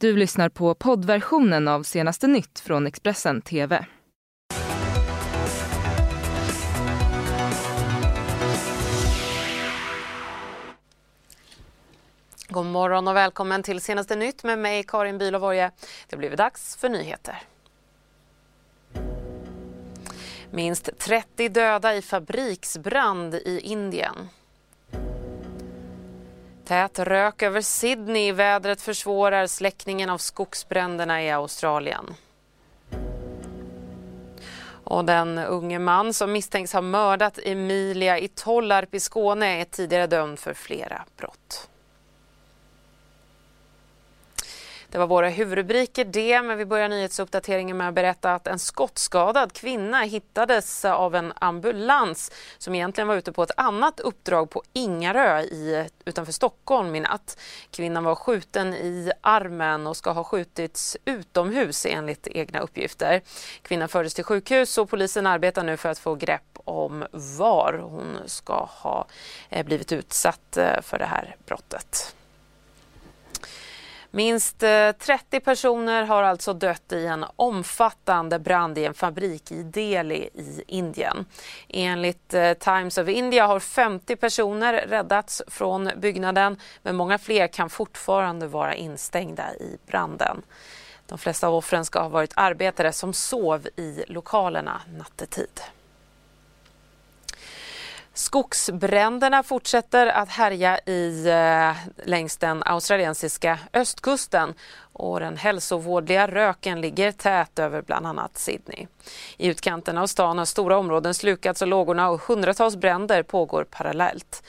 Du lyssnar på poddversionen av senaste nytt från Expressen TV. God morgon och välkommen till senaste nytt med mig Karin Bülow Det blir dags för nyheter. Minst 30 döda i fabriksbrand i Indien. Tät rök över Sydney. Vädret försvårar släckningen av skogsbränderna i Australien. Och den unge man som misstänks ha mördat Emilia i Tollarp i Skåne är tidigare dömd för flera brott. Det var våra huvudrubriker det, men vi börjar nyhetsuppdateringen med att berätta att en skottskadad kvinna hittades av en ambulans som egentligen var ute på ett annat uppdrag på Ingarö i, utanför Stockholm i natt. Kvinnan var skjuten i armen och ska ha skjutits utomhus enligt egna uppgifter. Kvinnan fördes till sjukhus och polisen arbetar nu för att få grepp om var hon ska ha eh, blivit utsatt eh, för det här brottet. Minst eh, 30 personer har alltså dött i en omfattande brand i en fabrik i Delhi i Indien. Enligt eh, Times of India har 50 personer räddats från byggnaden men många fler kan fortfarande vara instängda i branden. De flesta av offren ska ha varit arbetare som sov i lokalerna nattetid. Skogsbränderna fortsätter att härja i, eh, längs den australiensiska östkusten och den hälsovådliga röken ligger tät över bland annat Sydney. I utkanten av stan har stora områden slukats av lågorna och hundratals bränder pågår parallellt.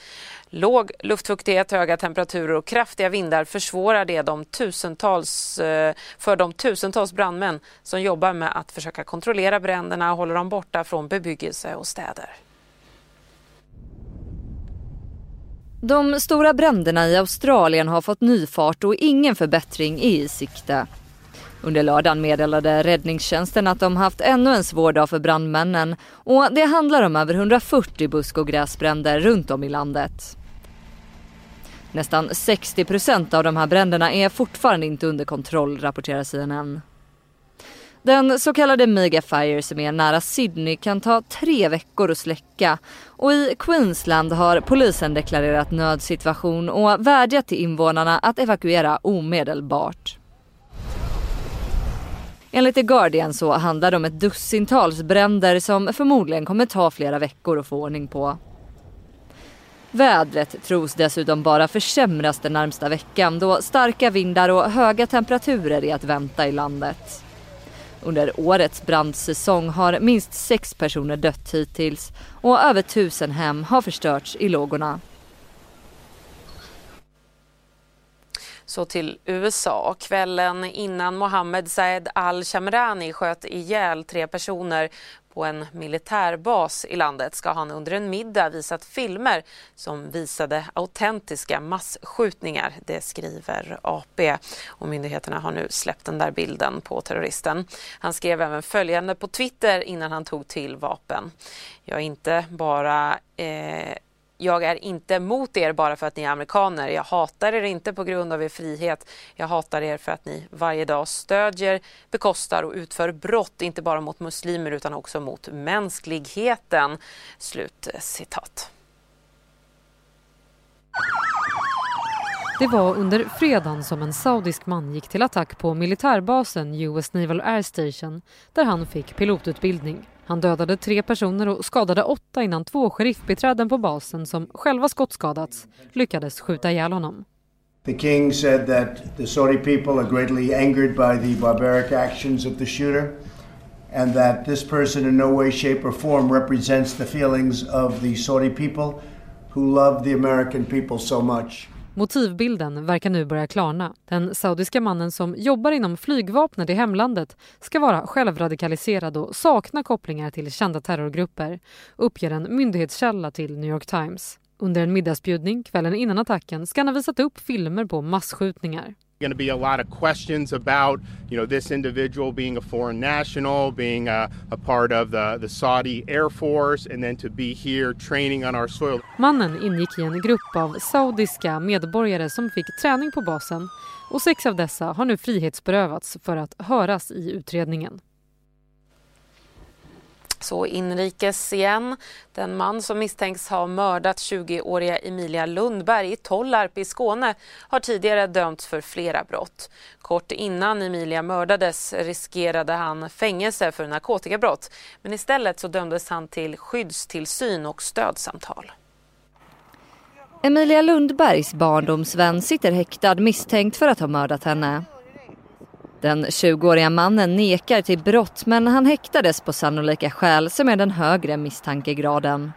Låg luftfuktighet, höga temperaturer och kraftiga vindar försvårar det de tusentals, eh, för de tusentals brandmän som jobbar med att försöka kontrollera bränderna och hålla dem borta från bebyggelse och städer. De stora bränderna i Australien har fått ny fart och ingen förbättring är i sikte. Under lördagen meddelade räddningstjänsten att de haft ännu en svår dag för brandmännen och det handlar om över 140 busk och gräsbränder runt om i landet. Nästan 60 procent av de här bränderna är fortfarande inte under kontroll rapporterar CNN. Den så kallade megafire som är nära Sydney kan ta tre veckor att släcka och i Queensland har polisen deklarerat nödsituation och vädjat till invånarna att evakuera omedelbart. Enligt The Guardian så handlar det om ett dussintals bränder som förmodligen kommer ta flera veckor att få ordning på. Vädret tros dessutom bara försämras den närmsta veckan då starka vindar och höga temperaturer är att vänta i landet. Under årets brandsäsong har minst sex personer dött hittills och över tusen hem har förstörts i lågorna. Så till USA. Kvällen innan Mohammed Saed al-Shamrani sköt ihjäl tre personer på en militärbas i landet ska han under en middag visat filmer som visade autentiska massskjutningar. Det skriver AP och myndigheterna har nu släppt den där bilden på terroristen. Han skrev även följande på Twitter innan han tog till vapen. Jag är inte bara eh, jag är inte mot er bara för att ni är amerikaner. Jag hatar er inte på grund av er frihet. Jag hatar er för att ni varje dag stödjer, bekostar och utför brott, inte bara mot muslimer utan också mot mänskligheten. Slut eh, citat. Det var under fredagen som en saudisk man gick till attack på militärbasen US Naval Air Station där han fick pilotutbildning. Han dödade tre personer och skadade åtta innan två sheriffbiträden på basen som själva skottskadats lyckades skjuta ihjäl honom. The king said that the Saudi people are greatly angered by the barbaric actions of the shooter and that this person in no way, shape or form represents the feelings of the Saudi people who love the American people so much. Motivbilden verkar nu börja klarna. Den saudiska mannen som jobbar inom flygvapnet i hemlandet ska vara självradikaliserad och sakna kopplingar till kända terrorgrupper, uppger en myndighetskälla till New York Times. Under en middagsbjudning kvällen innan attacken ska han ha visat upp filmer på massskjutningar going to be a lot of questions about you know this individual being a foreign national being a, a, part of the, the Saudi Air Force and then to be here training on our soil. Mannen ingick i en grupp av saudiska medborgare som fick träning på basen och sex av dessa har nu frihetsberövats för att höras i utredningen. Så inrikes igen. Den man som misstänks ha mördat 20-åriga Emilia Lundberg i Tollarp i Skåne har tidigare dömts för flera brott. Kort innan Emilia mördades riskerade han fängelse för narkotikabrott men istället så dömdes han till skyddstillsyn och stödsamtal. Emilia Lundbergs barndomsvän sitter häktad misstänkt för att ha mördat henne. Den 20-åriga mannen nekar till brott men han häktades på sannolika skäl som är den högre misstankegraden.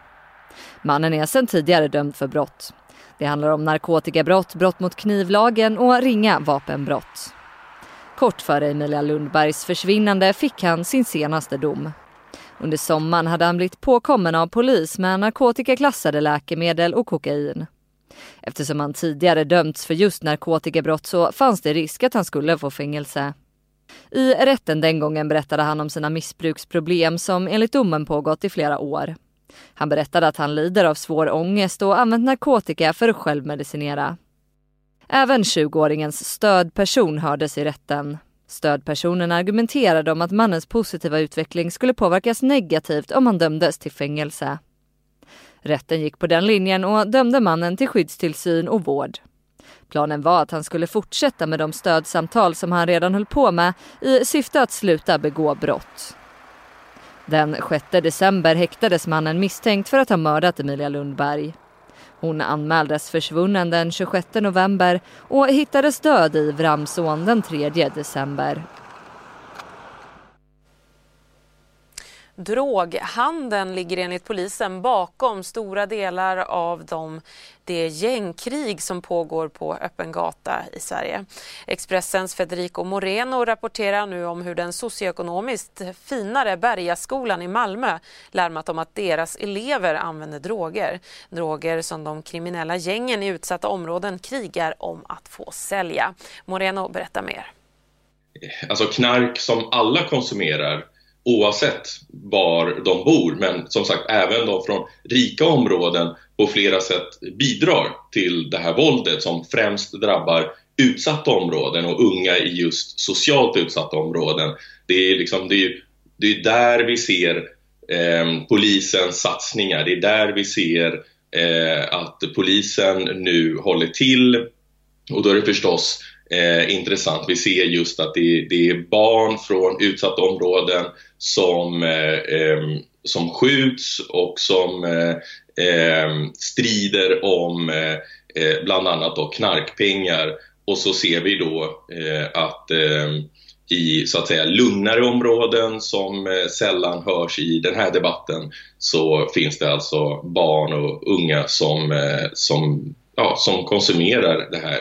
Mannen är sedan tidigare dömd för brott. Det handlar om narkotikabrott, brott mot knivlagen och ringa vapenbrott. Kort före Emilia Lundbergs försvinnande fick han sin senaste dom. Under sommaren hade han blivit påkommen av polis med narkotikaklassade läkemedel och kokain. Eftersom han tidigare dömts för just narkotikabrott så fanns det risk att han skulle få fängelse. I rätten den gången berättade han om sina missbruksproblem som enligt domen pågått i flera år. Han berättade att han lider av svår ångest och använt narkotika för att självmedicinera. Även 20-åringens stödperson hördes i rätten. Stödpersonen argumenterade om att mannens positiva utveckling skulle påverkas negativt om han dömdes till fängelse. Rätten gick på den linjen och dömde mannen till skyddstillsyn och vård. Planen var att han skulle fortsätta med de stödsamtal som han redan höll på med i syfte att sluta begå brott. Den 6 december häktades mannen misstänkt för att ha mördat Emilia Lundberg. Hon anmäldes försvunnen den 26 november och hittades död i Vramsån den 3 december. Droghandeln ligger enligt polisen bakom stora delar av de, det gängkrig som pågår på öppen gata i Sverige. Expressens Federico Moreno rapporterar nu om hur den socioekonomiskt finare Bergaskolan i Malmö larmat om att deras elever använder droger. Droger som de kriminella gängen i utsatta områden krigar om att få sälja. Moreno berättar mer. Alltså knark som alla konsumerar oavsett var de bor. Men som sagt, även de från rika områden på flera sätt bidrar till det här våldet som främst drabbar utsatta områden och unga i just socialt utsatta områden. Det är, liksom, det är, det är där vi ser eh, polisens satsningar. Det är där vi ser eh, att polisen nu håller till och då är det förstås eh, intressant. Vi ser just att det, det, är barn från utsatta områden som, eh, eh som skjuts och som eh, eh strider om eh, eh, bland annat då knarkpengar. Och så ser vi då att i så att säga lugnare områden som sällan hörs i den här debatten så finns det alltså barn och unga som, som, ja, som konsumerar det här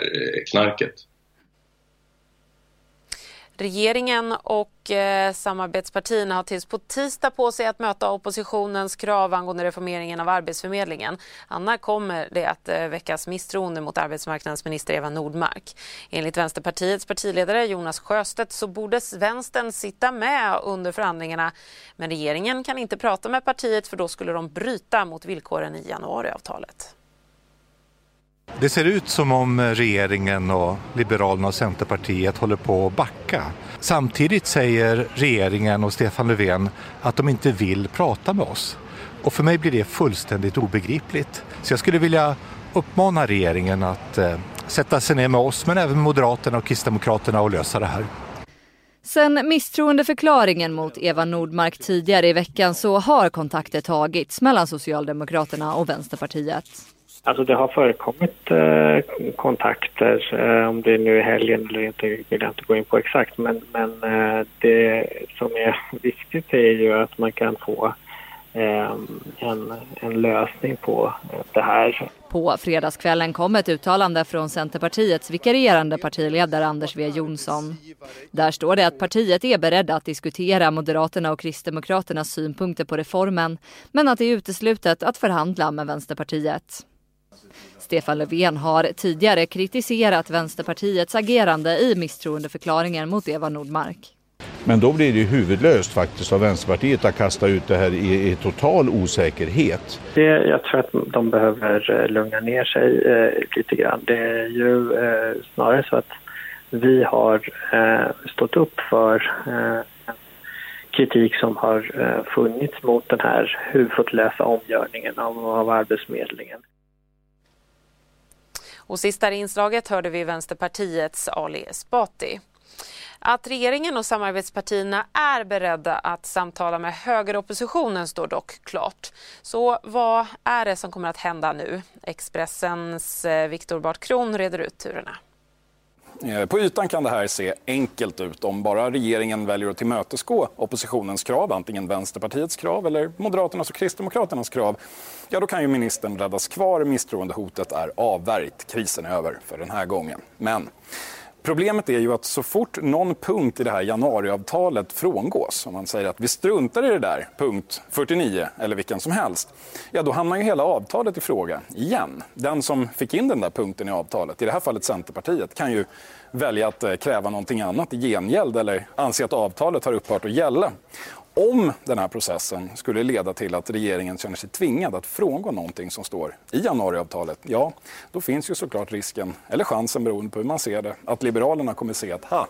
knarket. Regeringen och eh, samarbetspartierna har tills på tisdag på sig att möta oppositionens krav angående reformeringen av Arbetsförmedlingen. Annars kommer det att eh, väckas misstroende mot arbetsmarknadsminister Eva Nordmark. Enligt Vänsterpartiets partiledare Jonas Sjöstedt så borde vänstern sitta med under förhandlingarna. Men regeringen kan inte prata med partiet för då skulle de bryta mot villkoren i januariavtalet. Det ser ut som om regeringen och Liberalerna och Centerpartiet håller på att backa. Samtidigt säger regeringen och Stefan Löfven att de inte vill prata med oss. Och för mig blir det fullständigt obegripligt. Så jag skulle vilja uppmana regeringen att eh, sätta sig ner med oss men även Moderaterna och Kristdemokraterna och lösa det här. Sen misstroendeförklaringen mot Eva Nordmark tidigare i veckan så har kontakter tagits mellan Socialdemokraterna och Vänsterpartiet. Alltså det har förekommit eh, kontakter, eh, om det är nu i helgen eller inte vill jag inte gå in på exakt, men, men eh, det som är viktigt är ju att man kan få eh, en, en lösning på det här. På fredagskvällen kom ett uttalande från Centerpartiets vikarierande partiledare Anders W Jonsson. Där står det att partiet är beredda att diskutera Moderaterna och Kristdemokraternas synpunkter på reformen men att det är uteslutet att förhandla med Vänsterpartiet. Stefan Löfven har tidigare kritiserat Vänsterpartiets agerande i misstroendeförklaringen mot Eva Nordmark. Men då blir det ju huvudlöst faktiskt av Vänsterpartiet att kasta ut det här i, i total osäkerhet. Det, jag tror att de behöver eh, lugna ner sig eh, lite grann. Det är ju eh, snarare så att vi har eh, stått upp för eh, kritik som har eh, funnits mot den här huvudlösa omgörningen av, av Arbetsförmedlingen. Och sist i inslaget hörde vi Vänsterpartiets Ali Esbati. Att regeringen och samarbetspartierna är beredda att samtala med högeroppositionen står dock klart. Så vad är det som kommer att hända nu? Expressens eh, Viktor Bart Kron reder ut turerna. Eh, på ytan kan det här se enkelt ut om bara regeringen väljer att tillmötesgå oppositionens krav, antingen Vänsterpartiets krav eller Moderaternas och Kristdemokraternas krav. Ja, då kan ju ministern räddas kvar. Misstroendehotet är avvärjt. Krisen är över för den här gången. Men Problemet är ju att så fort någon punkt i det här januariavtalet frångås, om man säger att vi struntar i det där, punkt 49 eller vilken som helst, ja då hamnar ju hela avtalet i fråga igen. Den som fick in den där punkten i avtalet, i det här fallet Centerpartiet, kan ju välja att eh, kräva någonting annat i gengäld eller anse att avtalet har upphört att gälla. Om den här processen skulle leda till att regeringen känner sig tvingad att frångå någonting som står i januariavtalet, ja, då finns ju såklart risken, eller chansen beroende på hur man ser det, att Liberalerna kommer se att ha,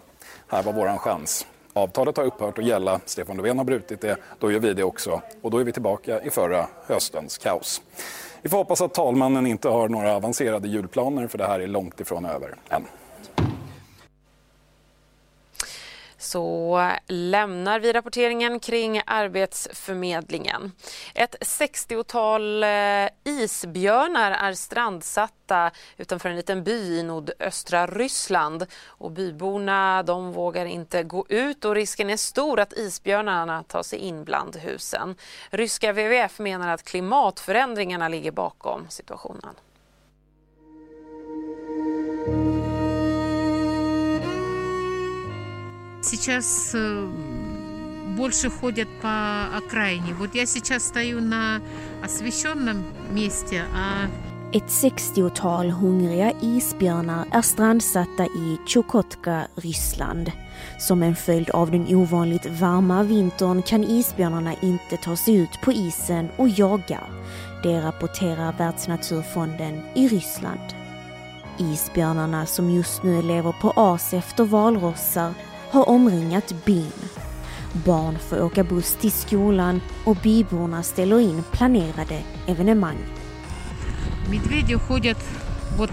här var våran chans. Avtalet har upphört att gälla, Stefan Löfven har brutit det, då gör vi det också. Och då är vi tillbaka i förra höstens kaos. Vi får hoppas att talmannen inte har några avancerade julplaner för det här är långt ifrån över än. Så lämnar vi rapporteringen kring Arbetsförmedlingen. Ett 60-tal eh, isbjörnar är strandsatta utanför en liten by i nordöstra Ryssland. Och byborna de vågar inte gå ut och risken är stor att isbjörnarna tar sig in bland husen. Ryska WWF menar att klimatförändringarna ligger bakom situationen. Сейчас э, больше ходят по окраине. Вот я сейчас стою на освещенном месте, а Ett 60-tal hungriga isbjörnar är strandsatta i Chukotka, Ryssland. Som en följd av den ovanligt varma vintern kan isbjörnarna inte ta sig ut på isen och jaga. Det rapporterar Världsnaturfonden i Ryssland. Isbjörnarna som just nu lever på as efter valrossar har omringat byn. Barn får åka buss till skolan och byborna ställer in planerade evenemang. Медведи ходят вот,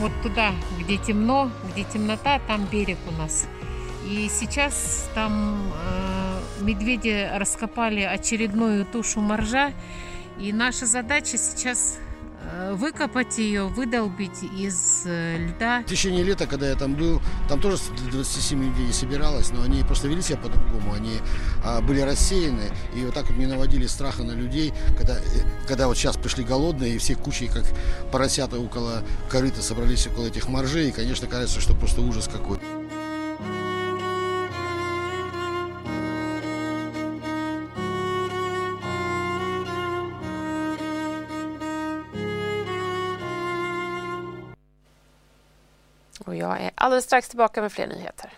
вот туда, где темно, где темнота, там берег у нас. И сейчас там э, медведи раскопали очередную тушу моржа. И наша задача сейчас Э, выкопать ее, выдолбить из э, льда. В течение лета, когда я там был, там тоже 27 людей собиралось, но они просто вели себя по-другому, они а, были рассеяны, и вот так вот не наводили страха на людей, когда, э, когда вот сейчас пришли голодные, и все кучей, как поросята около корыта собрались около этих моржей, и, конечно, кажется, что просто ужас какой. Och jag är alldeles strax tillbaka med fler nyheter.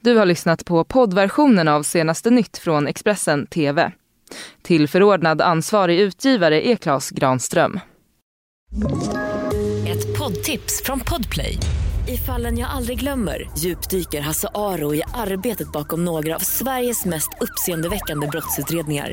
Du har lyssnat på poddversionen av senaste nytt från Expressen TV. Till förordnad ansvarig utgivare är Klas Granström. Ett poddtips från Podplay. I fallen jag aldrig glömmer djupdyker Hasse Aro i arbetet bakom några av Sveriges mest uppseendeväckande brottsutredningar